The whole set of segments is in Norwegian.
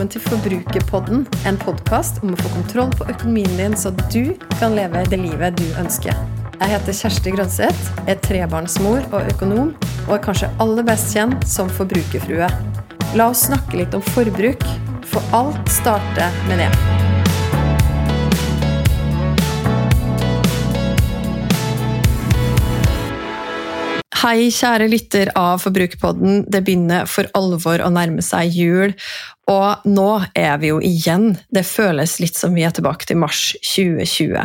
velkommen til Forbrukerpodden, en podkast om å få kontroll på økonomien din, så du kan leve det livet du ønsker. Jeg heter Kjersti Grønseth, er trebarnsmor og økonom, og er kanskje aller best kjent som forbrukerfrue. La oss snakke litt om forbruk, for alt starter med det. Hei, kjære lytter av Forbrukerpodden. Det begynner for alvor å nærme seg jul, og nå er vi jo igjen. Det føles litt som vi er tilbake til mars 2020.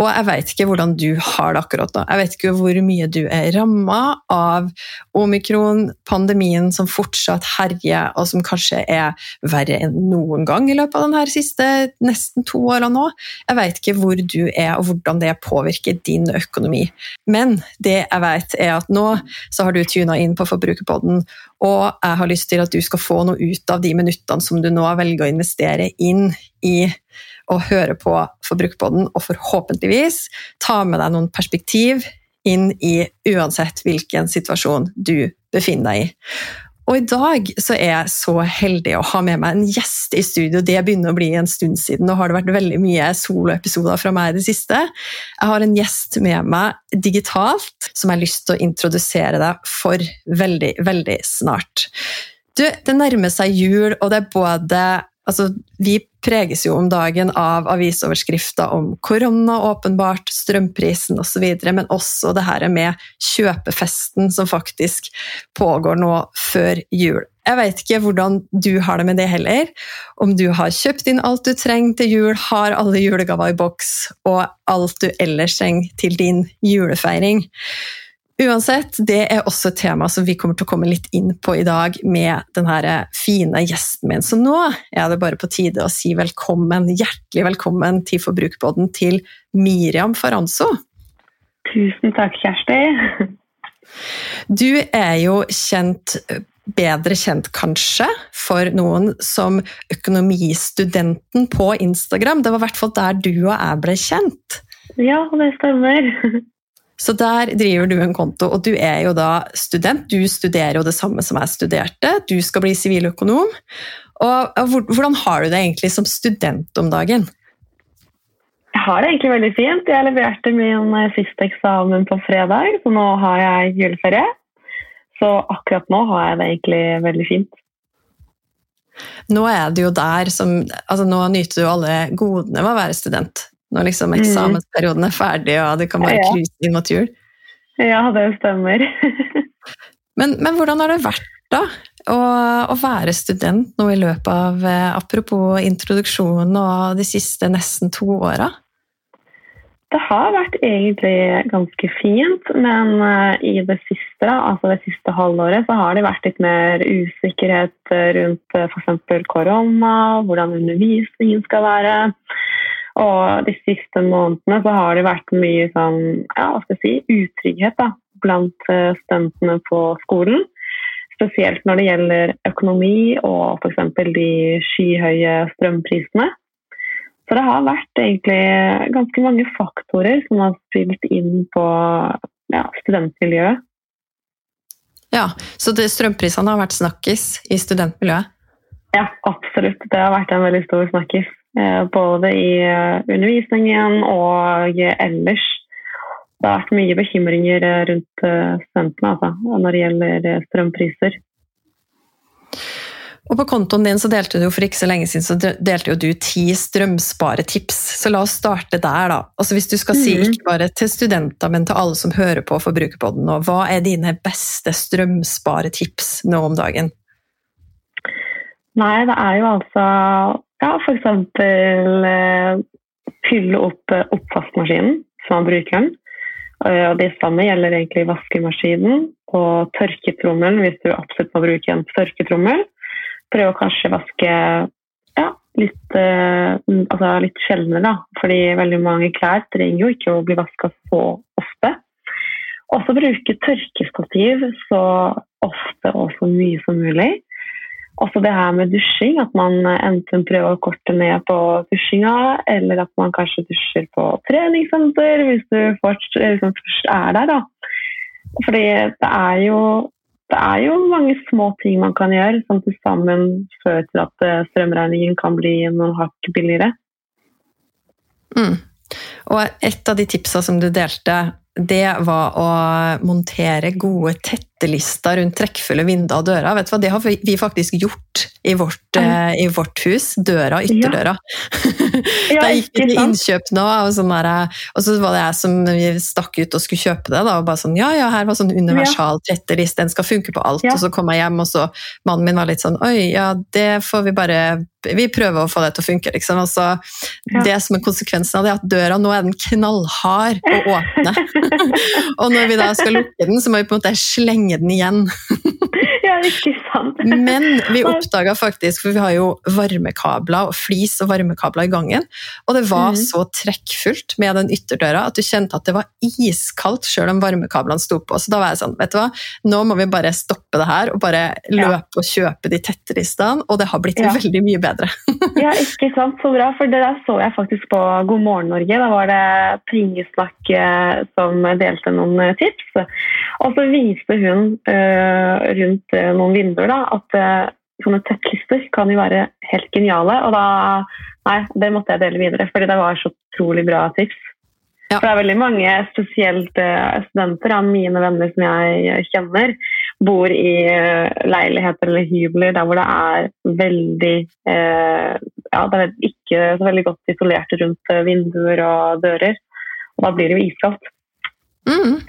Og jeg vet ikke hvordan du har det akkurat nå. Jeg vet ikke hvor mye du er ramma av omikron, pandemien som fortsatt herjer, og som kanskje er verre enn noen gang i løpet av denne siste nesten to åra nå. Jeg vet ikke hvor du er, og hvordan det påvirker din økonomi. Men det jeg vet, er at nå så har du tuna inn på Forbrukerpodden, og jeg har lyst til at du skal få noe ut av de minuttene som du nå velger å investere inn i å høre på Forbrukerpodden, og forhåpentligvis ta med deg noen perspektiv inn i uansett hvilken situasjon du befinner deg i. Og i dag så er jeg så heldig å ha med meg en gjest i studio. Det begynner å bli en stund siden. Nå har det vært veldig mye soloepisoder fra meg i det siste. Jeg har en gjest med meg digitalt som jeg har lyst til å introdusere deg for veldig, veldig snart. Du, det nærmer seg jul, og det er både Altså, vi preges jo om dagen av avisoverskrifter om korona, åpenbart, strømprisen osv., men også det her med kjøpefesten som faktisk pågår nå før jul. Jeg vet ikke hvordan du har det med det heller. Om du har kjøpt inn alt du trenger til jul, har alle julegaver i boks og alt du ellers trenger til din julefeiring. Uansett, det er også et tema som vi kommer til å komme litt inn på i dag med denne fine gjesten min. Så nå er det bare på tide å si velkommen, hjertelig velkommen til Forbrukerbåten til Miriam Faranzo. Tusen takk, Kjersti. Du er jo kjent bedre kjent kanskje for noen som økonomistudenten på Instagram. Det var i hvert fall der du og jeg ble kjent. Ja, det stemmer. Så der driver du en konto, og du er jo da student. Du studerer jo det samme som jeg studerte. Du skal bli siviløkonom. Og hvordan har du det egentlig som student om dagen? Jeg har det egentlig veldig fint. Jeg leverte min eh, siste eksamen på fredag, så nå har jeg juleferie. Så akkurat nå har jeg det egentlig veldig fint. Nå er det jo der som Altså, nå nyter du alle godene ved å være student. Når liksom mm. eksamensperioden er ferdig, og du kan bare ja. cruise inn mot jul. Ja, det stemmer. men, men, hvordan har det vært, da? Å, å, være student nå i løpet av eh, Apropos introduksjonen og de siste nesten to åra? Det har vært egentlig ganske fint, men uh, i det siste, altså det siste halvåret så har det vært litt mer usikkerhet rundt uh, f.eks. korona, hvordan undervisningen skal være. Og de siste månedene så har det vært mye sånn, ja, hva skal jeg si, utrygghet da, blant eh, studentene på skolen. Spesielt når det gjelder økonomi og f.eks. de skyhøye strømprisene. Så det har vært egentlig ganske mange faktorer som har spilt inn på ja, studentmiljøet. Ja, Så strømprisene har vært snakkis i studentmiljøet? Ja, absolutt. Det har vært en veldig stor snakkis. Eh, både i eh, undervisningen og ellers. Det har vært mye bekymringer eh, rundt studentene altså, når det gjelder strømpriser. Og På kontoen din så delte du for ikke så lenge siden så delte du ti strømsparetips. Så la oss starte der, da. Altså Hvis du skal si mm. ikke bare til studenter, men til alle som hører på Forbrukerpodden nå, hva er dine beste strømsparetips nå om dagen? Nei, det er jo altså ja, f.eks. Eh, fylle opp eh, oppvaskmaskinen som man bruker den. Eh, og det samme gjelder egentlig vaskemaskinen og tørketrommelen hvis du absolutt må bruke en tørketrommel. Prøv å kanskje vaske ja, litt, eh, altså litt sjeldnere, da. Fordi veldig mange klær trenger jo ikke å bli vaska så ofte. Også bruke tørkestativ så ofte og så mye som mulig. Også det her med dusjing, at man enten prøver å korte ned på dusjinga, eller at man kanskje dusjer på treningssenter hvis du først, liksom først er der. da. Fordi det er jo det er jo mange små ting man kan gjøre som til sammen fører til at eh, strømregningen kan bli noen hakk billigere. Mm. Og et av de tipsa som du delte, det var å montere gode tettelister rundt trekkfulle vinduer og dører. Vet du hva? Det har vi faktisk gjort i vårt, uh, i vårt hus. Døra ytterdøra. Ja. da gikk vi til innkjøp nå, og, sånn der, og, så var det jeg som stakk ut og skulle kjøpe det. Da, og bare sånn, ja, ja, her var sånn universal trettelist, den skal funke på alt. Ja. Og så kom jeg hjem, og så mannen min var litt sånn Oi, ja, det får vi bare vi prøver å få det til å funke. Liksom. Altså, ja. Det som er konsekvensen av det, er at døra nå er den knallhard å åpne. og når vi da skal lukke den, så må vi på en måte slenge den igjen. ja, ikke sant. Men vi oppdaga faktisk, for vi har jo varmekabler og flis og varmekabler i gangen, og det var mm. så trekkfullt med den ytterdøra at du kjente at det var iskaldt sjøl om varmekablene sto på. Så da var jeg sånn, vet du hva, nå må vi bare stoppe det her og bare løpe ja. og kjøpe de tettristene, og det har blitt ja. veldig mye bedre. ja, ikke sant. Så bra, for det der så jeg faktisk på God morgen Norge. Da var det Pengesnakk eh, som delte noen eh, tips. Og så viste hun uh, rundt noen vinduer da, at uh, sånne tettlister kan jo være helt geniale. Og da Nei, det måtte jeg dele videre, fordi det var så utrolig bra tips. Ja. For det er veldig mange, spesielt studenter av mine venner som jeg kjenner, bor i leiligheter eller hybler der hvor det er veldig Ja, det er ikke så veldig godt isolert rundt vinduer og dører. Og da blir det jo iskaldt. Mm.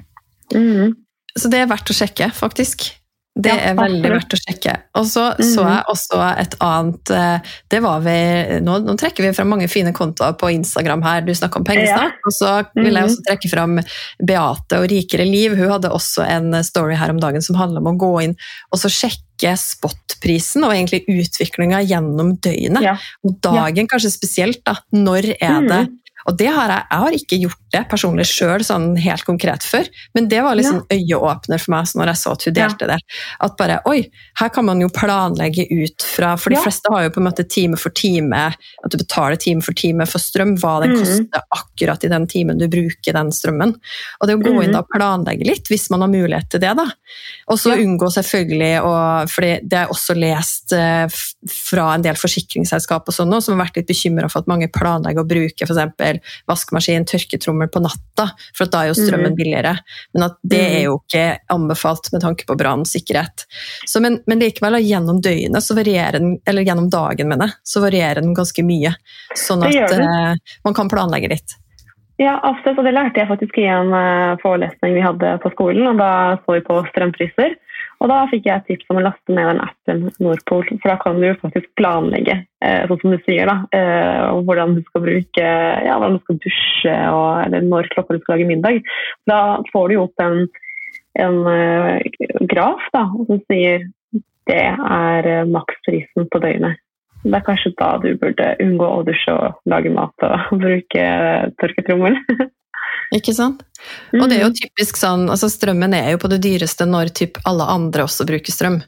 Mm. Så det er verdt å sjekke, faktisk. Det er veldig verdt å sjekke. Og så -hmm. så jeg også et annet eh, det var vi, nå, nå, trekker vi fram mange fine kontoer på Instagram her, du snakker om pengesnakk. Og så vil jeg også mhm. trekke fram Beate og Rikere liv. Hun hadde også en story her om dagen som handler om å gå inn og så sjekke spotprisen og egentlig utviklinga gjennom døgnet. Og dagen kanskje spesielt. da, Når er det mm -hmm og det har jeg, jeg har ikke gjort det personlig sjøl sånn helt konkret før, men det var liksom ja. øyeåpner for meg når jeg så at hun delte ja. det. At bare oi, her kan man jo planlegge ut fra For de ja. fleste har jo på en måte time for time, at du betaler time for time for strøm, hva den mm. koster akkurat i den timen du bruker den strømmen. Og det å gå inn mm. og planlegge litt, hvis man har mulighet til det, da. Og så unngå selvfølgelig, å For det er også lest eh, fra en del forsikringsselskap og sånn, som har vært litt bekymra for at mange planlegger å bruke f.eks vaskemaskin, tørketrommel på natta, for da er jo strømmen mm. billigere. Men at det er mm. jo ikke anbefalt med tanke på brannsikkerhet. Men, men, likevel, gjennom døgnet, så varierer den, eller gjennom dagen, mener jeg, så varierer den ganske mye. Sånn at uh, man kan planlegge litt. Ja, absolutt. Og det lærte jeg faktisk i en uh, forelesning vi hadde på skolen. og Da så vi på strømpriser. Og da fikk jeg tips om å laste ned den appen Nordpol, for da kan du faktisk planlegge, eh, sånn som du sier, da, eh, hvordan du skal bruke ja, hvordan du skal dusje, og, eller når klokka du skal lage middag. Da får du jo opp en, en uh, graf da, som sier det er maksprisen på døgnet. Det er kanskje da du burde unngå å dusje og lage mat og bruke tørketrommel. Ikke sant? Og det er jo mm. typisk sånn, altså Strømmen er jo på det dyreste når typ alle andre også bruker strøm.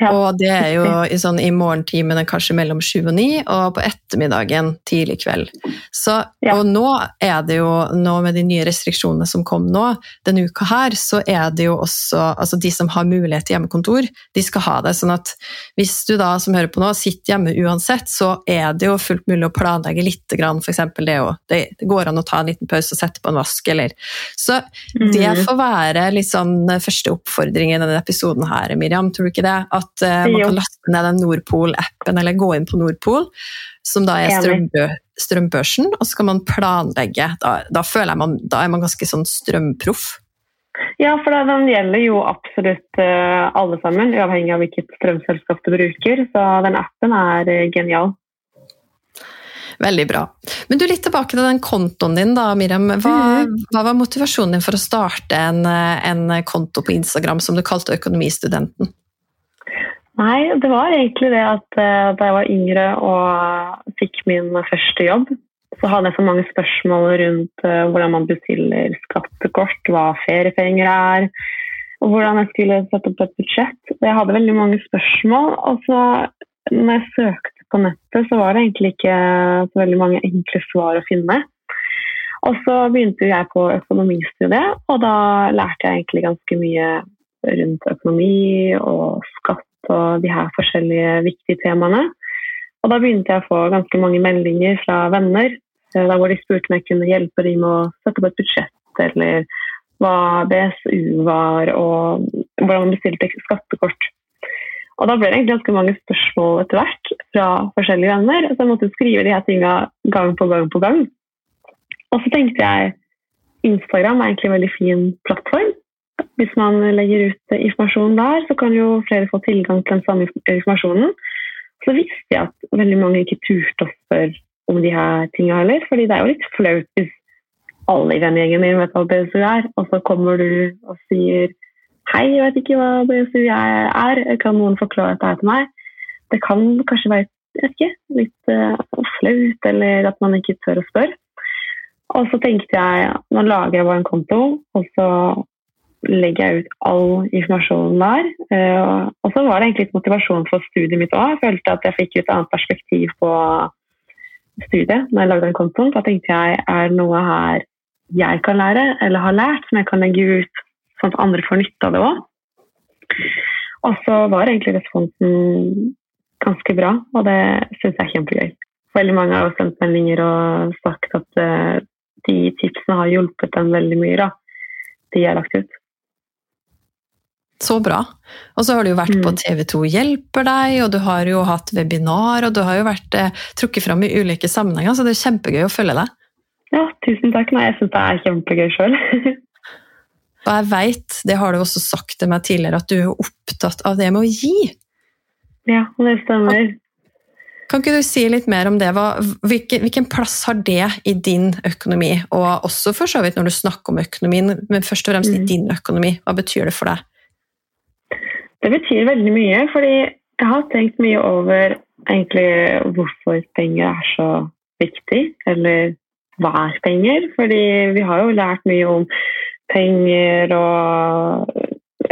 Ja. Og det er jo i, sånn, i morgentimene kanskje mellom sju og ni, og på ettermiddagen tidlig kveld. Så, ja. Og nå er det jo, nå med de nye restriksjonene som kom nå, denne uka her, så er det jo også altså De som har mulighet til hjemmekontor, de skal ha det. sånn at hvis du da som hører på nå, sitter hjemme uansett, så er det jo fullt mulig å planlegge litt, f.eks. Det, det, det går an å ta en liten pause og sette på en vask, eller så det mm. får være liksom første oppfordring i denne episoden her, Miriam. Tror du ikke det? At uh, man kan laste ned den Nordpol-appen, eller gå inn på Nordpol, som da er strømbø strømbørsen, og så kan man planlegge. Da, da føler jeg man, da er man ganske sånn strømproff. Ja, for den gjelder jo absolutt uh, alle sammen, uavhengig av hvilket strømselskap du bruker. Så den appen er uh, genial. Veldig bra. Men du, litt tilbake til den kontoen din, da, Miriam. Hva, mm. hva var motivasjonen din for å starte en, en, konto på Instagram som du kalte Økonomistudenten? Nei, det var egentlig det at uh, da jeg var yngre og fikk min første jobb, så hadde jeg så mange spørsmål rundt uh, hvordan man bestiller skattekort, hva feriepenger er, og hvordan jeg skulle sette opp et budsjett. Jeg hadde veldig mange spørsmål. Og så når jeg søkte på nettet, så var det egentlig ikke så veldig mange enkle svar å finne. Og så begynte jeg på økonomistudiet, og da lærte jeg egentlig ganske mye rundt økonomi og skatt og de her forskjellige viktige temaene. Og da begynte jeg å få ganske mange meldinger fra venner da der hvor de spurte om jeg kunne hjelpe dem med å sette opp et budsjett, eller hva BSU var, og hvordan man bestilte skattekort. Og da ble det egentlig ganske mange spørsmål etter hvert fra forskjellige venner. Så jeg måtte skrive de her tinga gang på gang på gang. Og så tenkte jeg Instagram er egentlig en veldig fin plattform. Hvis man legger ut informasjon der, så kan jo flere få tilgang til den samme informasjonen så visste jeg at veldig mange ikke turte å spørre om de her tingene heller. fordi det er jo litt flaut hvis alle i vennegjengen min vet hva BSU er, og så kommer du og sier Hei, jeg vet ikke hva BSU er, kan noen forklare dette til meg? Det kan kanskje være ikke, litt uh, flaut, eller at man ikke tør å spørre. Og så tenkte jeg nå lager jeg bare en konto, og så legger jeg ut all informasjonen der. Uh, og så var det egentlig litt motivasjon for studiet mitt òg. Jeg følte at jeg fikk et annet perspektiv på studiet når jeg lagde den kontoen. Da tenkte jeg er det noe her jeg kan lære, eller har lært, som jeg kan legge ut sånn at andre får nytte av det òg. Og så var egentlig responsen ganske bra, og det syns jeg er kjempegøy. Veldig mange har sendt meldinger og sagt at uh, de tipsene har hjulpet dem veldig mye. da, de har lagt ut. Så bra. Og så har du jo vært mm. på TV2 hjelper deg, og du har jo hatt webinar, og du har jo vært eh, trukket fram i ulike sammenhenger, så det er kjempegøy å følge deg. Ja, tusen takk. Nei, jeg syns det er kjempegøy sjøl. og jeg veit, det har du også sagt til meg tidligere, at du er opptatt av det med å gi. Ja, det stemmer. Kan ikke du si litt mer om det? Hvilken, hvilken, plass har det i din økonomi? Og også for så vidt når du snakker om økonomien, men først og fremst mm. i din økonomi. Hva betyr det for deg? Det betyr veldig mye, fordi jeg har tenkt mye over egentlig hvorfor penger er så viktig, eller hva er penger? Fordi vi har jo lært mye om penger og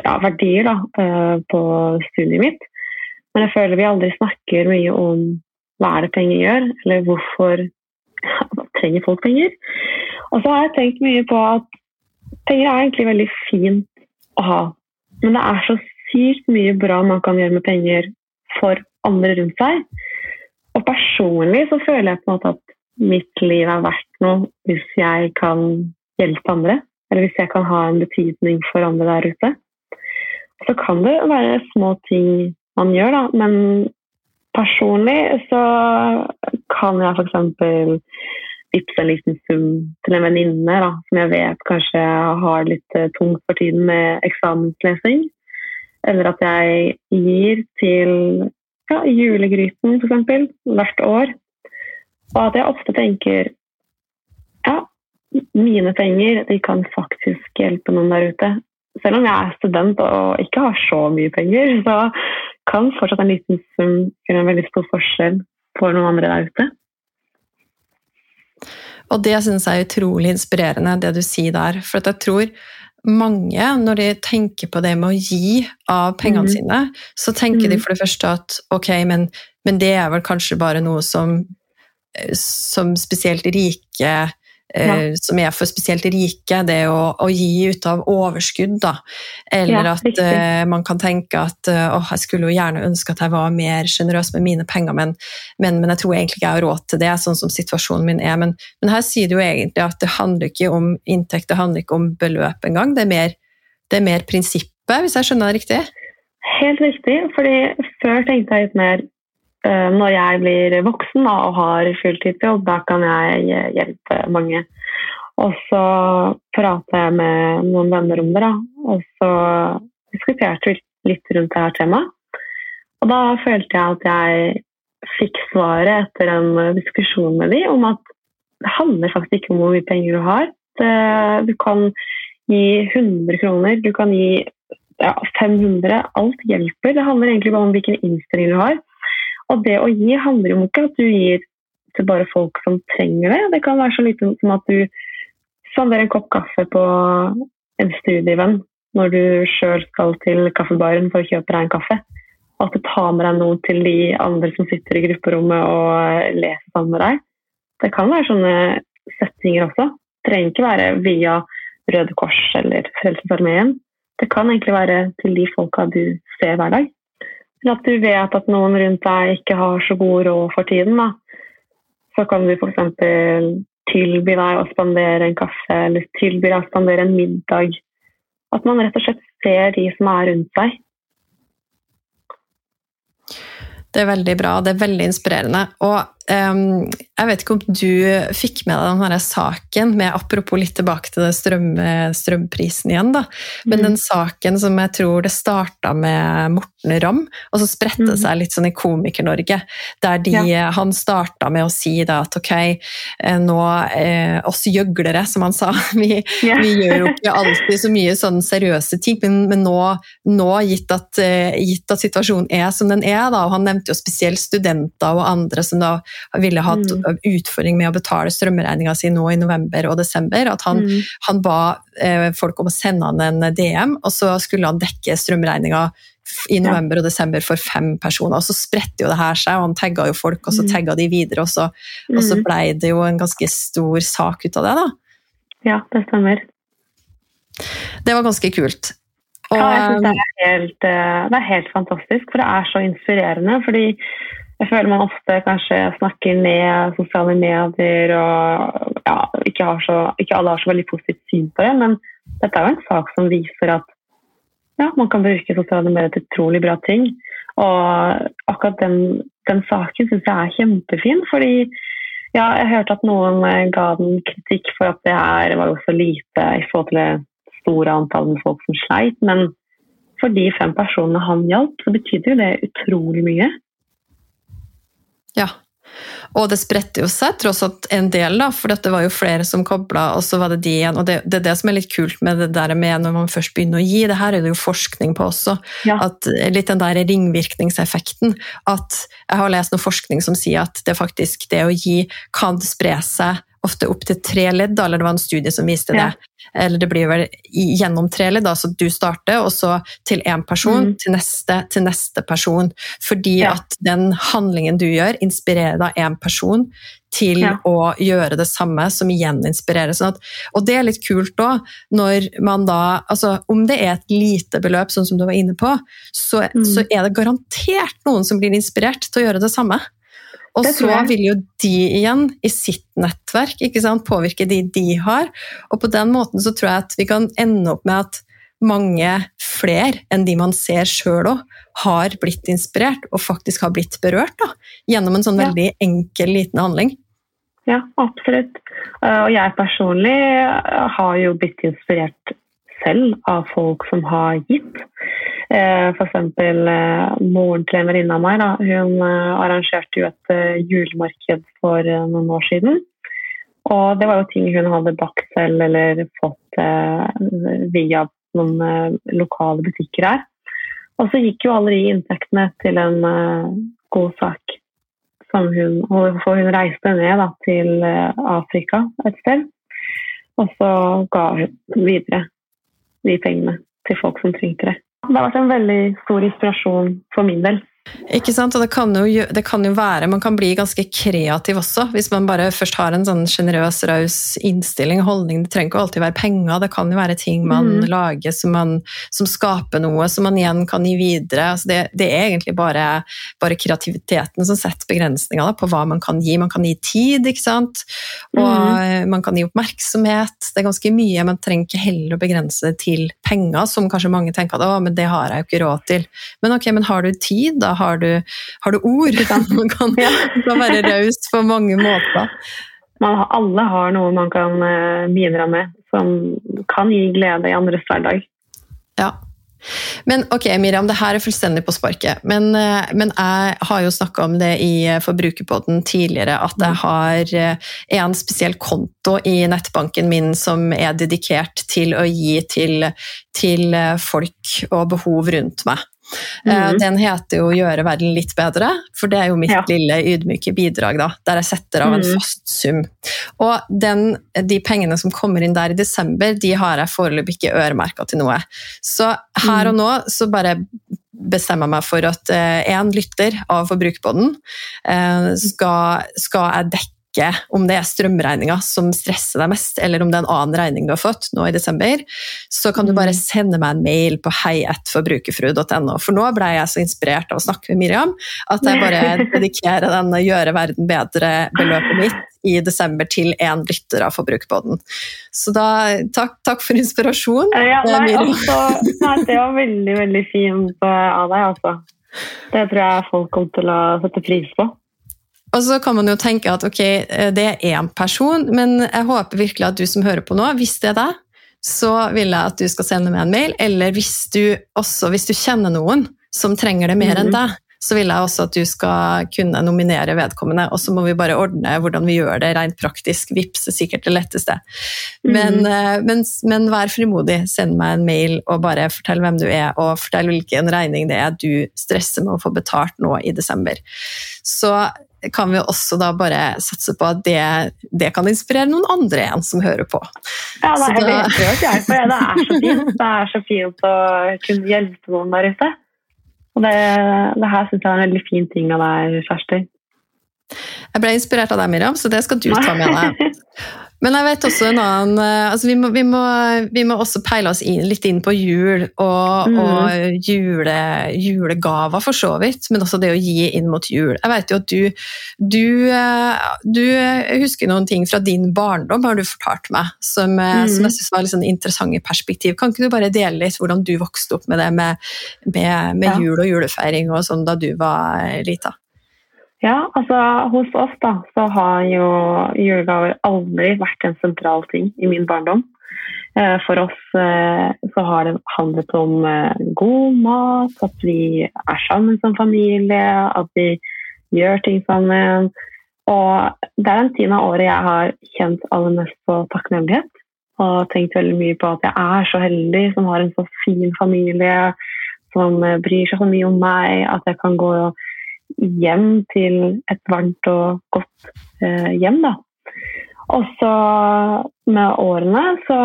ja, verdier da, eh, på studiet mitt. Men jeg føler vi aldri snakker mye om hva er det penger gjør, eller hvorfor trenger folk penger. Og så har jeg tenkt mye på at penger er egentlig veldig fint å ha, men det er så sykt mye bra man kan gjøre med penger for andre rundt seg. Og personlig så føler jeg på en måte at mitt liv er verdt noe hvis jeg kan hjelpe andre. Eller hvis jeg kan ha en betydning for andre der ute. Så kan det være små ting man gjør, da. Men personlig så kan jeg f.eks. vippse en liten sum til en venninne som jeg vet kanskje har litt eh, tungt for tiden med eksamenslesing. Eller at jeg gir til ja, julegryten f.eks. hvert år. Og at jeg ofte tenker ja, mine penger de kan faktisk hjelpe noen der ute. Selv om jeg er student og ikke har så mye penger, så kan fortsatt en liten sum gjøre en veldig stor forskjell for noen andre der ute. Og det syns jeg er utrolig inspirerende, det du sier der. For jeg tror mange, når de tenker på det med å gi av pengene mm. sine, så tenker mm. de for det første at ok, men, men, det er vel kanskje bare noe som, eh, som spesielt rike ja. Eh, som er for spesielt rike, det å, å gi ut av overskudd. Da. Eller ja, at uh, man kan tenke at uh, jeg skulle jo gjerne ønske at jeg var mer sjenerøs med mine penger, men, men, men, jeg tror egentlig ikke jeg har råd til det, sånn som situasjonen min er. Men, men, her sier du jo egentlig at det handler ikke om inntekt, det handler ikke om beløp engang. Det, det er mer prinsippet, hvis jeg skjønner det riktig? Helt riktig, fordi før tenkte jeg litt mer når jeg blir voksen og har fulltidsjobb, da kan jeg hjelpe mange. Og så prater jeg med noen venner om det, da. og så diskuterte vi litt rundt det her temaet. Og da følte jeg at jeg fikk svaret etter en diskusjon med dem om at det handler faktisk ikke om hvor mye penger du har. du kan gi 100 kroner, du kan gi ja, 500. Alt hjelper. Det handler egentlig bare om hvilken innstilling du har. Og det å gi handler jo ikke at du gir til bare folk som trenger det. Det kan være så lite som at du spanderer en kopp kaffe på en studievenn når du sjøl skal til kaffebaren for å kjøpe deg en kaffe. Og At du tar med deg noe til de andre som sitter i grupperommet og leser sammen med deg. Det kan være sånne settinger også. Det trenger ikke være via Røde Kors eller Frelsesarmeen. det kan egentlig være til de folka du ser hver dag. At du vet at noen rundt deg ikke har så god råd for tiden. Da. Så kan du f.eks. tilby deg å spandere en kaffe eller tilby deg å spandere en middag. At man rett og slett ser de som er rundt seg. Det er veldig bra, det er veldig inspirerende. Og Um, jeg vet ikke om du fikk med deg denne saken med Apropos litt tilbake til strøm, strømprisen igjen, da. Men mm. den saken som jeg tror det starta med Morten Ramm, og så spredte det mm. seg litt sånn i Komiker-Norge. Der de, ja. han starta med å si da at ok, eh, nå eh, oss gjøglere, som han sa, vi, ja. vi, gjør jo ikke alltid så mye sånn seriøse ting, men, men nå, nå gitt, at, eh, gitt, at, situasjonen er som den er, da, og han nevnte jo spesielt studenter og andre som da ville hatt mm. utfordring med å betale strømregninga si nå i november og desember. At han, mm. han ba eh, folk om å sende han en DM, og så skulle han dekke strømregninga i november og desember for fem personer. Og så spredte jo det her seg, og han tagga jo folk, og så mm. tagga de videre, og så, og så mm. blei det jo en ganske stor sak ut av det, da. Ja, det stemmer. Det var ganske kult. Og, ja, jeg synes det er, helt, eh, det er helt fantastisk, for det er så inspirerende. fordi jeg føler man ofte kanskje snakker ned sosiale medier og ja, ikke, så, ikke, alle har så veldig positivt syn på det, men dette er jo en sak som viser at ja, man kan bruke sosiale medier til utrolig bra ting. Og akkurat den, den saken syns jeg er kjempefin, fordi ja, jeg hørte at noen eh, ga den kritikk for at det her var også så lite i forhold til det store antallet med folk som sleit, men for de fem personene han hjalp, så betydde jo det utrolig mye. Ja. Og det spredte jo seg tross alt en del, da, for det var jo flere som kobla, og så var det de igjen. Og det, det, er det som er litt kult med det der med når man først begynner å gi. Det her er det jo forskning på også. Ja. At, litt den der ringvirkningseffekten. At jeg har lest noe forskning som sier at det faktisk det å gi kan spre seg ofte opp til tre ledd, eller det var en studie som viste det. Eller det blir vel gjennom tre ledd, så du starter, og så til én person, mm. til neste, til neste person. Fordi ja. at den handlingen du gjør, inspirerer da én person til ja. å gjøre det samme, som igjen inspirerer. Sånn at, og det er litt kult òg, når man da altså Om det er et lite beløp, sånn som du var inne på, så, mm. så er det garantert noen som blir inspirert til å gjøre det samme. Og så vil jo de igjen, i sitt nettverk, påvirke de de har. Og på den måten så tror jeg at vi kan ende opp med at mange flere enn de man ser sjøl òg, har blitt inspirert og faktisk har blitt berørt da, gjennom en sånn ja. veldig enkel, liten handling. Ja, absolutt. Eh, og jeg personlig har jo blitt inspirert selv av folk som har gitt. Eh, F.eks. Eh, moren til en venninne av meg da, hun eh, arrangerte jo et julemarked for noen år siden. Og det var jo ting hun hadde bakt selv eller fått via noen lokale butikker her. Og så gikk jo alle de inntektene til en god sak. Hun, for hun reiste ned da, til Afrika et sted. Og så ga hun videre de pengene til folk som trengte det. Det har vært en veldig stor inspirasjon for min del. Ikke sant, og det kan, jo, det kan, jo, være Man kan bli ganske kreativ også, hvis man bare først har en sånn sjenerøs, raus innstilling og holdning. Det trenger ikke alltid være penger, det kan jo være ting man mm. lager som, man, som, skaper noe som man igjen kan gi videre. Altså det, det, er egentlig bare, bare, kreativiteten som setter begrensninger da, på hva man kan gi. Man kan gi tid, ikke sant, og mm. man kan gi oppmerksomhet. Det er ganske mye. Man trenger ikke heller å begrense det til penger, som kanskje mange tenker at å, men det har jeg jo ikke råd til. Men ok, men har du tid, da? Har du, har du ord. Man kan, ja. kan være raus på mange måter. Man, alle har noe man kan uh, bidra med som kan gi glede i andres hverdag. Ja. Men ok, Miriam, det her er fullstendig på sparket. Men, eh, men jeg har jo snakka om det i eh, Forbrukerpodden tidligere, at jeg har en spesiell konto i nettbanken min som er dedikert til å gi til, til folk og behov rundt meg. Mm. Den heter jo 'Gjøre verden litt bedre', for det er jo mitt ja. lille ydmyke bidrag, da, der jeg setter av en mm. fast sum. Og den, de pengene som kommer inn der i desember, de har jeg foreløpig ikke øremerka til noe. Så her og mm. nå så bare bestemmer meg for at én uh, lytter av Forbrukerpodden uh, skal, skal jeg dekke ikke om det er strømregninga som stresser deg mest, eller om det er en annen regning du har fått nå i desember, så kan du bare Mm. sende meg en mail på heietforbrukerfrue.no. For nå ble jeg så inspirert av å snakke med Miriam at jeg bare dedikerer denne Gjøre verden bedre-beløpet mitt i desember til én lytter av Forbrukerpodden. Så da, takk, takk for inspirasjon. Ja, Det er nei, Miriam. altså, nei, det var veldig, veldig fint eh, av deg, altså. Det tror jeg folk kommer til å sette pris på. Og så kan man jo tenke at ok, eh, det er én person, men jeg håper virkelig at du som hører på nå, hvis det er deg, så vil jeg at du skal sende meg en mail, eller hvis du også, hvis du kjenner noen som trenger det mer enn Mhm. deg, så vil jeg også at du skal kunne nominere vedkommende, og så må vi bare ordne hvordan vi gjør det rent praktisk. Vips er sikkert det letteste. Men, Mhm. eh, men, men vær frimodig, send meg en mail og bare fortell hvem du er, og fortell hvilken regning det er du stresser med å få betalt nå i desember. Så kan vi også da bare satse på at det, det kan inspirere noen andre igjen som hører på. Ja, nei, jeg da- vet jeg, for det er så fint. Det er så fint å kunne hjelpe noen der ute. Og det, det her syns jeg er en veldig fin ting av deg, Kjersti. Jeg ble inspirert av deg, Miriam, så det skal du ta med deg. Men jeg vet også en annen eh, altså vi, må, vi, må, vi må også peile oss inn, litt inn på jul og, Mm. og jule, julegaver, for så vidt, men også det å gi inn mot jul. Jeg vet jo at du, du, eh, du husker noen ting fra din barndom, har du fortalt meg, som, eh, Mm. som jeg syns var litt sånn interessante perspektiv. Kan ikke du bare dele litt hvordan du vokste opp med det med, med, med Ja. jul og julefeiring og sånn da du var lita? Ja, altså hos oss da, så har jo julegaver aldri vært en sentral ting i min barndom. Eh, For oss eh, så har det handlet om eh, god mat, at vi er sammen som familie, at vi gjør ting sammen. Og det er den tiden av året jeg har kjent aller mest på takknemlighet. Og tenkt veldig mye på at jeg er så heldig som har en så fin familie, som bryr seg så mye om meg, at jeg kan gå hjem til et varmt og godt eh, hjem. Da. Og så med årene, så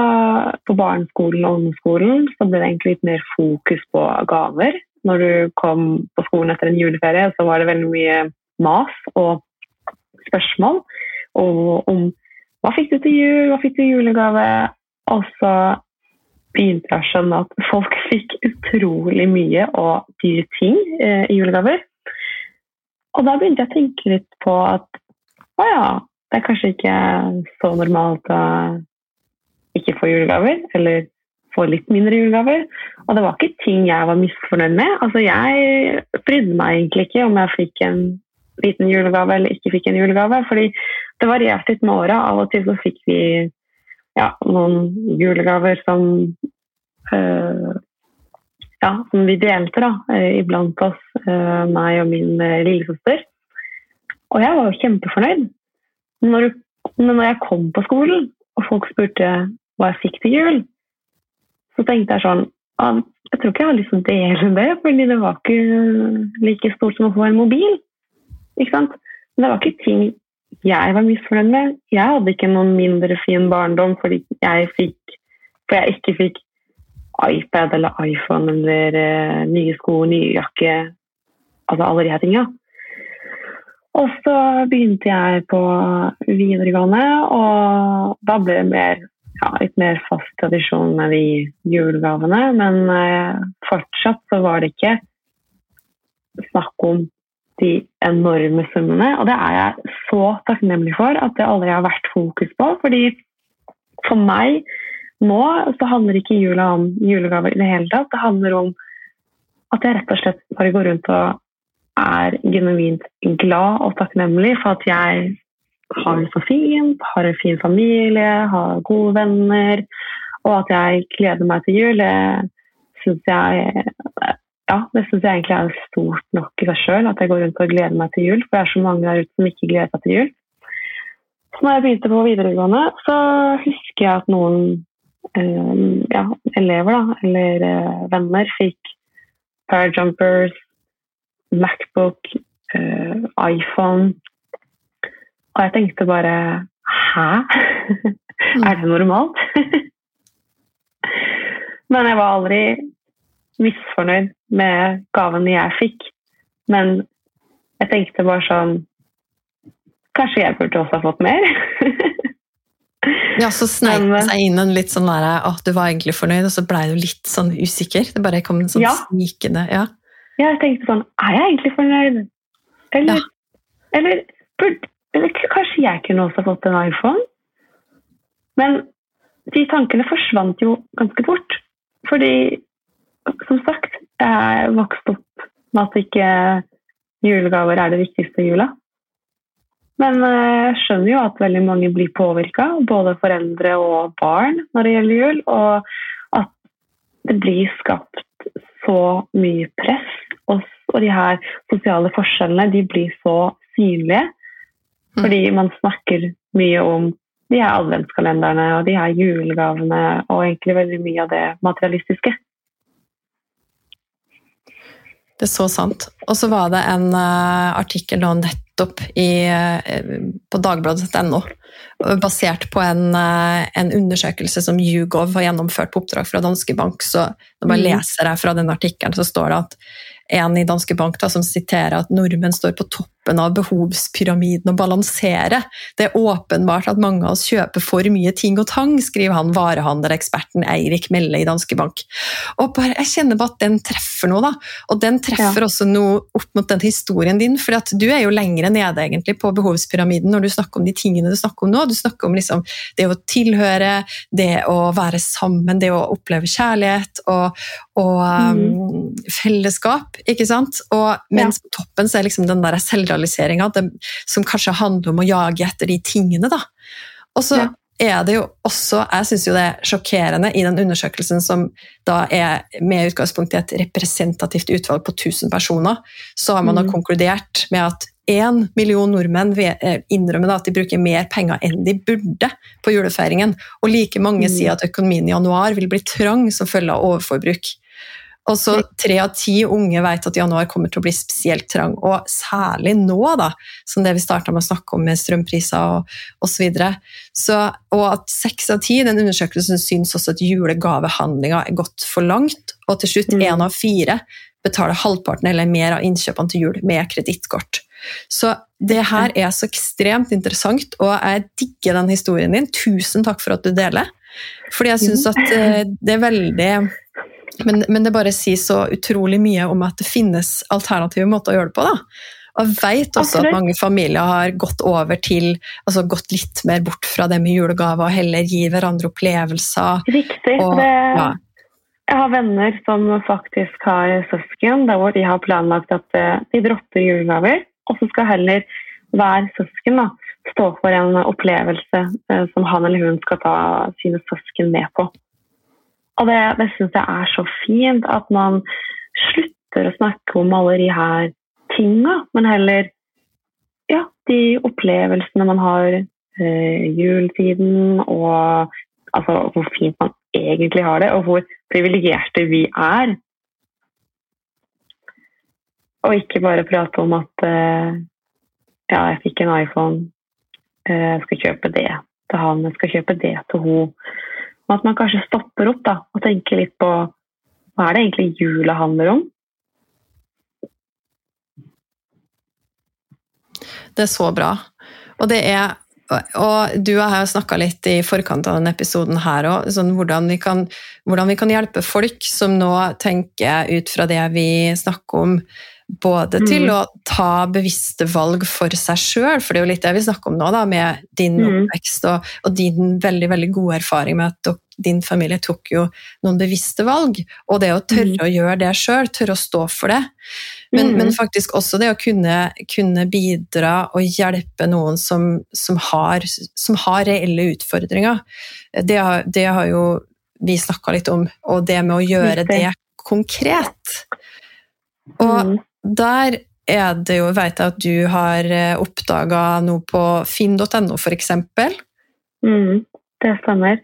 på barneskolen og ungdomsskolen, så ble det egentlig litt mer fokus på gaver. Når du kom på skolen etter en juleferie, så var det veldig mye mas og spørsmål og om hva fikk du til jul, hva fikk du i julegave? Og så begynte jeg å skjønne at folk fikk utrolig mye og dyre ting eh, i julegaver. Og da begynte jeg å tenke litt på at å ja, det er kanskje ikke så normalt å ikke få julegaver, eller få litt mindre julegaver. Og det var ikke ting jeg var misfornøyd med. Altså, jeg brydde meg egentlig ikke om jeg fikk en liten julegave eller ikke fikk en julegave, fordi det varierte litt med åra. Av og til så fikk vi ja, noen julegaver som øh, ja, som vi delte da, eh, iblant oss, eh, meg og min eh, lillesøster. Og jeg var jo kjempefornøyd. Når, men når jeg kom på skolen, og folk spurte hva jeg fikk til jul, så tenkte jeg sånn ah, Jeg tror ikke jeg har lyst til å dele det, fordi det var ikke like stort som å få en mobil. Ikke sant? Men det var ikke ting jeg var misfornøyd med. Jeg hadde ikke noen mindre fin barndom fordi jeg fikk For jeg ikke fikk iPad eller iPhone eller eh, nye sko, nye jakke Altså alle de her tinga. Og så begynte jeg på videregående, og da ble det mer, ja, litt mer fast tradisjon med de julegavene. Men eh, fortsatt så var det ikke snakk om de enorme summene. Og det er jeg så takknemlig for at det aldri har vært fokus på. fordi for meg nå så handler ikke jula om julegaver i det hele tatt. Det handler om at jeg rett og slett bare går rundt og er genuint glad og takknemlig for at jeg har det så fint, har en fin familie, har gode venner, og at jeg gleder meg til jul. Det syns jeg ja, det synes jeg egentlig er stort nok i seg sjøl, at jeg går rundt og gleder meg til jul. For det er så mange der ute som ikke gleder seg til jul. Så når jeg begynte på videregående, så husker jeg at noen ja, elever da, eller eh, venner fikk parajumpers, Macbook, eh, iPhone. Og jeg tenkte bare Hæ? er det normalt? Men jeg var aldri misfornøyd med gavene jeg fikk. Men jeg tenkte bare sånn kanskje jeg burde også ha fått mer. ja, så sneik det seg inn en litt sånn derre at du var egentlig fornøyd, og så blei du litt sånn usikker. Det bare kom en sånn ja. snikende ja. ja. jeg tenkte sånn Er jeg egentlig fornøyd? Eller, ja. eller, burde, eller kanskje jeg kunne også fått en iPhone? Men de tankene forsvant jo ganske fort. Fordi, som sagt, jeg vokste opp med at ikke julegaver er det viktigste i jula. Men eh, jeg skjønner jo at veldig mange blir påvirka, både foreldre og barn, når det gjelder jul. Og at det blir skapt så mye press, og, de her sosiale forskjellene de blir så synlige. Mm. Fordi man snakker mye om de her adventskalenderne og de her julegavene og egentlig veldig mye av det materialistiske. Det er så sant. Og så var det en uh, artikkel nå nettopp i, uh, på dagbladet.no basert på en, uh, en, undersøkelse som Hugov har gjennomført på oppdrag fra Danske Bank. Så når man mm. leser her fra den artikkelen, så står det at en i Danske Bank da, som siterer at nordmenn står på toppen av behovspyramiden og balansere. Det er åpenbart at mange av oss kjøper for mye ting og tang, skriver han varehandeleksperten Eirik Melle i Danske Bank. Og bare, Jeg kjenner bare at den treffer noe, da. Og den treffer ja. også noe opp mot den historien din, for du er jo lengre nede egentlig på behovspyramiden når du snakker om de tingene du snakker om nå. Du snakker om liksom det å tilhøre, det å være sammen, det å oppleve kjærlighet og, og mm. um, fellesskap ikke sant? Og mens ja. på toppen så er liksom den der selvrealiseringa som kanskje handler om å jage etter de tingene. da. Og så ja. er det jo også, jeg syns jo det er sjokkerende i den undersøkelsen som da er med utgangspunkt i et representativt utvalg på 1000 personer, så har man mm. konkludert med at én million nordmenn eh, innrømmer at de bruker mer penger enn de burde på julefeiringen. Og like mange mm. sier at økonomien i januar vil bli trang som følge av overforbruk. Og så tre av ti unge vet at januar kommer til å bli spesielt trang, og særlig nå, da, som det vi starta med å snakke om med strømpriser og osv. Og at seks av ti den undersøkelsen syns også at julegavehandlinga er gått for langt, og til slutt én mm. av fire betaler halvparten eller mer av innkjøpene til jul med kredittkort. Så det her er så ekstremt interessant, og jeg digger den historien din. Tusen takk for at du deler. Fordi jeg syns at eh, det er veldig men, men, det bare sier så utrolig mye om at det finnes alternative måter å gjøre det på. da. Og jeg vet også at mange familier har gått over til, altså gått litt mer bort fra det med julegaver og heller gi hverandre opplevelser. Riktig. Og, det, ja. Jeg har venner som faktisk har søsken der hvor de har planlagt at eh, de dropper julegaver, og så skal heller hver søsken da, stå for en opplevelse eh, som han eller hun skal ta sine søsken med på. Og det, det syns jeg er så fint, at man slutter å snakke om alle de her tinga, men heller ja, de opplevelsene man har eh, juletiden, og altså, hvor fint man egentlig har det, og hvor privilegerte vi er. Og ikke bare prate om at eh, ja, jeg fikk en iPhone, eh, jeg skal kjøpe det til han, jeg skal kjøpe det til hun. Og at man kanskje stopper opp da, og tenker litt på hva er det egentlig jula handler om? Det er så bra. Og det er og du og jeg har snakka litt i forkant av denne episoden her òg, sånn hvordan, hvordan, vi kan hjelpe folk som nå tenker ut fra det vi snakker om, både til mm. å ta bevisste valg for seg sjøl, for det er jo litt det vi snakker om nå, da, med din mm. oppvekst og, og, din veldig veldig gode erfaring med at din familie tok jo noen bevisste valg. Og det å tørre mm. å gjøre det sjøl, tørre å stå for det. Men, mm. men, faktisk også det å kunne, kunne bidra og hjelpe noen som, som, har, som har, reelle utfordringer. Det har, det har jo vi snakka litt om, og det med å gjøre det konkret. Og mm. Der er det jo, veit jeg at du har eh, oppdaga noe på finn.no f.eks. Mm, det stemmer.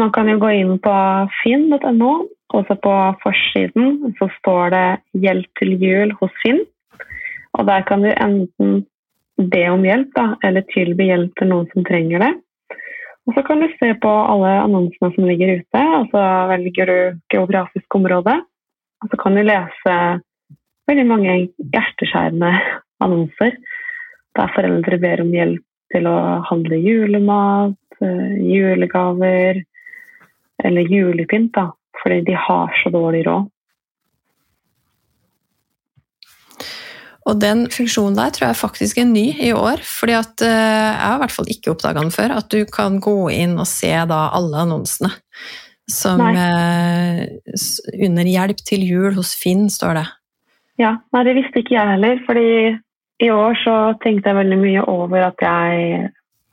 Man kan jo gå inn på finn.no, og så på forsiden så står det 'Hjelp til jul hos Finn'. Og der kan du enten be om hjelp, da, eller tilby hjelp til noen som trenger det. Og så kan du se på alle annonsene som ligger ute, og så velger du geografisk område. Og så kan du lese veldig mange hjerteskjærende annonser. der foreldre ber om hjelp til å handle julemat, eh, julegaver eller julepynt, da, fordi de har så dårlig råd. Og den funksjonen der tror jeg faktisk er ny i år. fordi at eh, jeg har i hvert fall ikke oppdaga den før. At du kan gå inn og se da alle annonsene. Som eh, under 'Hjelp til jul hos Finn' står det. Ja, nei, det visste ikke jeg heller. fordi i år så tenkte jeg veldig mye over at jeg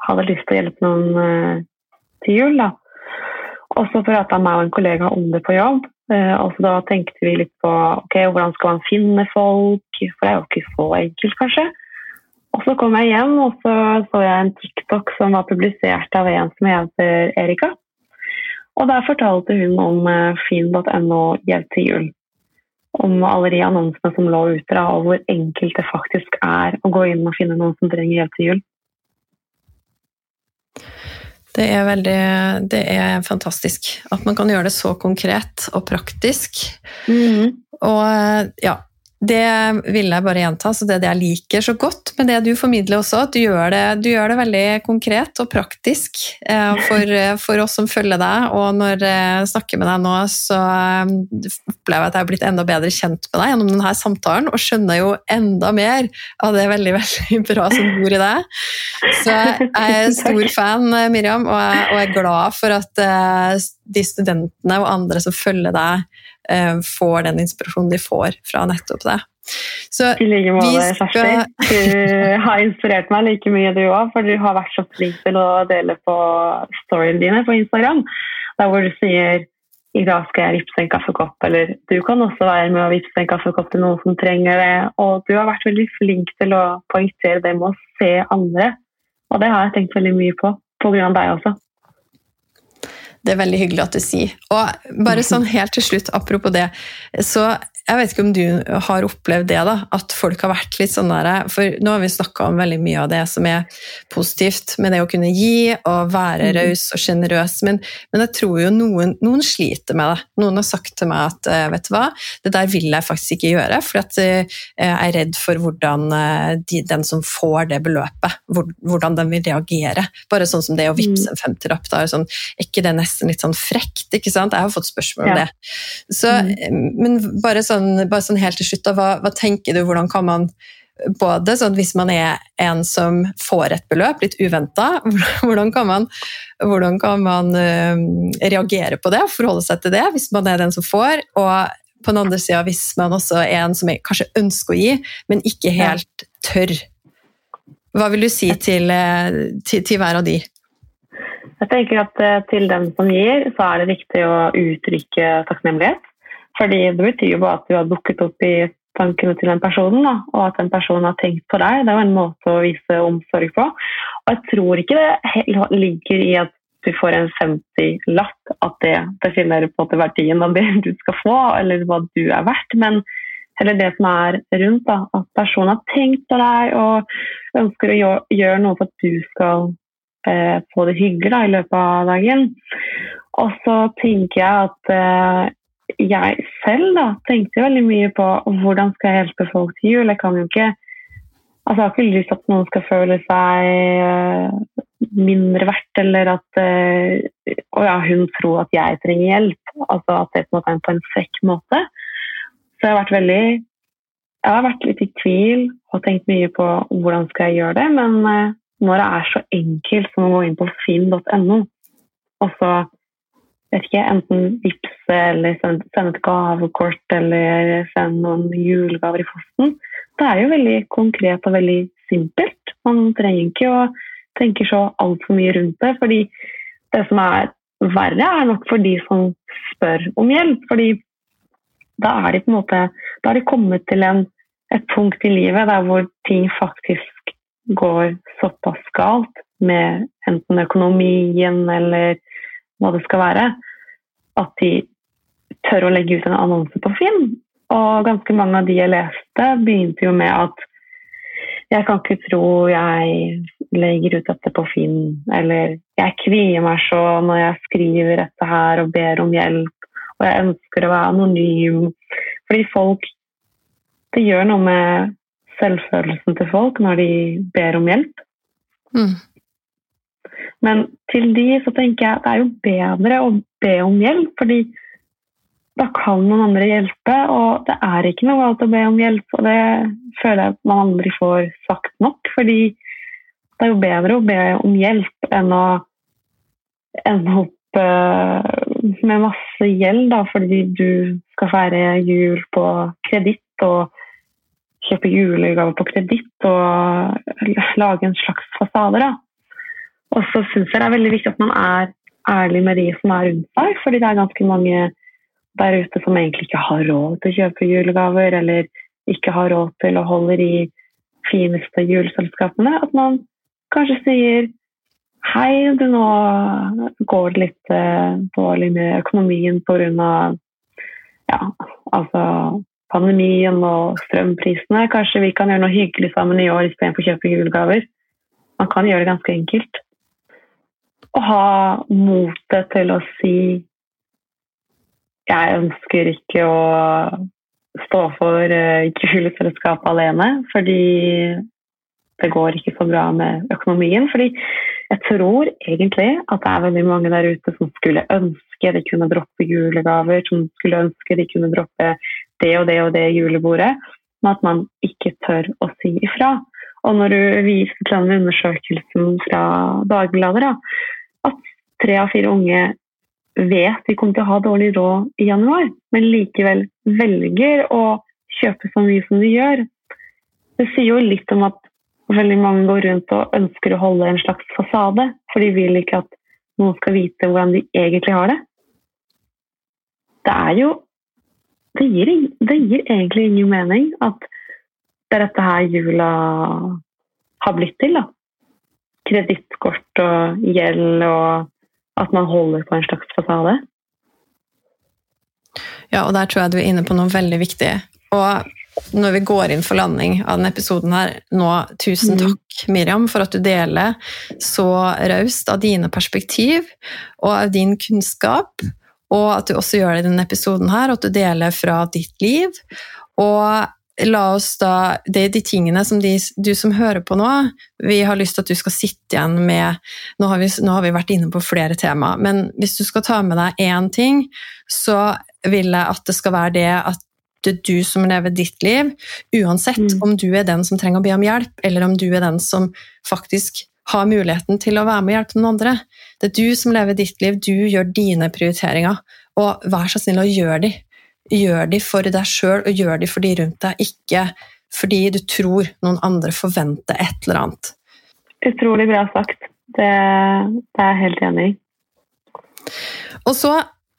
hadde lyst til å hjelpe noen eh, til jul. da. Og så prata meg og en kollega om det på jobb. Eh, og så da tenkte vi litt på ok, hvordan skal man finne folk, for det er jo ikke så enkelt, kanskje. Og så kom jeg hjem og så så jeg en TikTok som var publisert av en som heter Erika. Og der fortalte hun om eh, finn.no hjelp til jul. Om alle de annonsene som lå ute, og hvor enkelt det faktisk er å gå inn og finne noen som trenger hjelp til jul. Det er veldig Det er fantastisk at man kan gjøre det så konkret og praktisk. Mm. Og ja, det vil jeg bare gjenta, så det er det jeg liker så godt med det du formidler også. At du gjør det, du gjør det veldig konkret og praktisk eh, for, for, oss som følger deg. Og når jeg snakker med deg nå, så eh, opplever jeg at jeg har blitt enda bedre kjent med deg gjennom denne samtalen, og skjønner jo enda mer av det veldig veldig bra som bor i deg. Så jeg er stor fan, Miriam, og jeg, og jeg er glad for at eh, de studentene og andre som følger deg, Eh, får den inspirasjonen de får fra nettopp det. Så I like måte, skal... Du har inspirert meg like mye, du òg, for du har vært så flink til å dele på storyene dine på Instagram. Der hvor du sier i dag skal jeg vippse en kaffekopp, eller du kan også være med å vippse en kaffekopp til noen som trenger det. Og du har vært veldig flink til å poengtere det med å se andre. Og det har jeg tenkt veldig mye på, på grunn av deg også. Det er veldig hyggelig at du sier. Og bare sånn helt til slutt, apropos det, så jeg vet ikke om du har opplevd det, da, at folk har vært litt sånn der For nå har vi snakka om veldig mye av det som er positivt med det å kunne gi og være mm. raus og sjenerøs, men, men, jeg tror jo noen, noen, sliter med det. Noen har sagt til meg at eh, vet du hva, det der vil jeg faktisk ikke gjøre, for at eh, jeg er redd for hvordan eh, de, den som får det beløpet, hvordan den vil reagere. Bare sånn som det å vippse mm. en femtilapp. Sånn, er ikke det nesten litt sånn frekt? ikke sant? Jeg har fått spørsmål om det. Så, mm. Men bare sånn sånn, bare sånn helt til slutt, da, hva, hva, tenker du, hvordan kan man både sånn Hvis man er en som får et beløp, litt uventa, hvordan kan man, hvordan kan man uh, reagere på det, og forholde seg til det, hvis man er den som får? Og på den andre sida, hvis man også er en som kanskje ønsker å gi, men ikke helt tør. Hva vil du si til, eh, til, til hver av de? Jeg tenker at eh, Til den som gir, så er det viktig å uttrykke takknemlighet. Fordi det betyr jo bare at du har dukket opp i tankene til den personen, da, og at den personen har tenkt på deg. Det er jo en måte å vise omsorg på. Og jeg tror ikke det ligger i at du får en 50-lapp, at det definerer på en verdien av det du skal få, eller hva du er verdt. men heller det som er rundt. Da, at personen har tenkt på deg og ønsker å gjøre, noe for at du skal eh, få det hyggelig da, i løpet av dagen. Og så tenker jeg at eh, jeg selv da, tenkte veldig mye på hvordan skal jeg hjelpe folk til jul. Jeg kan jo ikke altså Jeg har ikke lyst til at noen skal føle seg uh, mindre verdt, eller at uh, Å ja, hun tror at jeg trenger hjelp. Altså at det på en måte er på en frekk måte. Så jeg har vært veldig Jeg har vært litt i tvil og tenkt mye på hvordan skal jeg gjøre det, men uh, når det er så enkelt som å gå inn på finn.no og så vet ikke, enten vippse eller sende et gavekort eller sende noen julegaver i posten. Det er jo veldig konkret og veldig simpelt. Man trenger ikke å tenke så altfor mye rundt det. fordi det som er verre, er nok for de som spør om hjelp. fordi da er de på en måte da er de kommet til en, et punkt i livet der hvor ting faktisk går såpass galt med enten økonomien eller hva det skal være, at de tør å legge ut en annonse på Finn. Og ganske mange av de jeg leste, begynte jo med at jeg kan ikke tro jeg legger ut dette på Finn, eller jeg kvier meg så når jeg skriver dette her og ber om hjelp, og jeg ønsker å være anonym. Fordi folk Det gjør noe med selvfølelsen til folk når de ber om hjelp. Mm. Men til de så tenker jeg at det er jo bedre å be om hjelp, fordi da kan noen andre hjelpe. Og det er ikke noe galt å be om hjelp, og det føler jeg at man aldri får sagt nok. Fordi det er jo bedre å be om hjelp enn å ende opp uh, med masse gjeld da, fordi du skal feire jul på kreditt og kjøpe julegaver på kreditt og lage en slags fasade. da. Og så syns jeg det er veldig viktig at man er ærlig med de som er rundt seg, fordi det er ganske mange der ute som egentlig ikke har råd til å kjøpe julegaver, eller ikke har råd til å holde de fineste juleselskapene. At man kanskje sier Hei, du, nå går det litt uh, dårlig med økonomien pga. Ja, altså pandemien og strømprisene. Kanskje vi kan gjøre noe hyggelig sammen i år istedenfor å kjøpe julegaver. Man kan gjøre det ganske enkelt. Å ha motet til å si jeg ønsker ikke å stå for juleselskapet alene, fordi det går ikke så bra med økonomien. Fordi jeg tror egentlig at det er veldig mange der ute som skulle ønske de kunne droppe julegaver, som skulle ønske de kunne droppe det og det og det julebordet, men at man ikke tør å si ifra. Og når du viser til den undersøkelsen fra Dagbladet, at tre av fire unge vet de kommer til å ha dårlig råd i januar, men likevel velger å kjøpe så mye som de gjør, det sier jo litt om at veldig mange går rundt og ønsker å holde en slags fasade, for de vil ikke at noen skal vite hvordan de egentlig har det. Det er jo Det gir, det gir egentlig ingen mening at det er dette her jula har blitt til. da. Kredittkort og gjeld og at man holder på en slags fasade. Ja, og der tror jeg du er inne på noe veldig viktig. Og når vi går inn for landing av denne episoden her nå, tusen mm. takk, Miriam, for at du deler så raust av dine perspektiv og av din kunnskap. Og at du også gjør det i denne episoden her, og at du deler fra ditt liv. Og la oss da Det er de tingene som de, du som hører på nå, vi har lyst til at du skal sitte igjen med Nå har vi, nå har vi vært inne på flere tema, men hvis du skal ta med deg én ting, så vil jeg at det skal være det at det er du som lever ditt liv, uansett mm. om du er den som trenger å be om hjelp, eller om du er den som faktisk har muligheten til å være med og hjelpe noen andre. Det er du som lever ditt liv, du gjør dine prioriteringer, og vær så snill å gjøre de gjør de for deg sjøl, og gjør de for de rundt deg, ikke fordi du tror noen andre forventer et eller annet. Utrolig bra sagt. Det, det er jeg helt enig i. Og så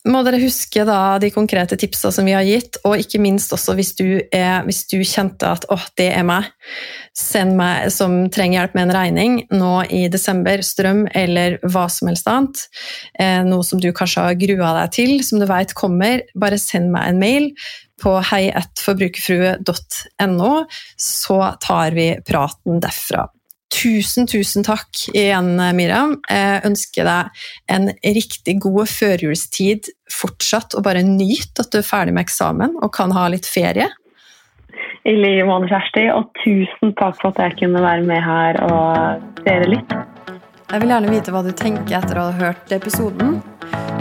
må dere huske da, de konkrete tipsa som vi har gitt, og ikke minst også hvis du, er, hvis du kjente at åh, det er meg, send meg som trenger hjelp med en regning nå i desember, strøm eller hva som helst annet, eh, noe som du kanskje har grua deg til, som du vet kommer, bare send meg en mail på heietforbrukerfrue.no, så tar vi praten derfra. Tusen, tusen takk igjen, Miriam. Jeg ønsker deg en riktig god førjulstid fortsatt, og bare nyt at du er ferdig med eksamen og kan ha litt ferie. I like måte, Kjersti, og tusen takk for at jeg kunne være med her og dere litt. Jeg vil gjerne vite hva du tenker etter å ha hørt episoden.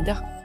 rien.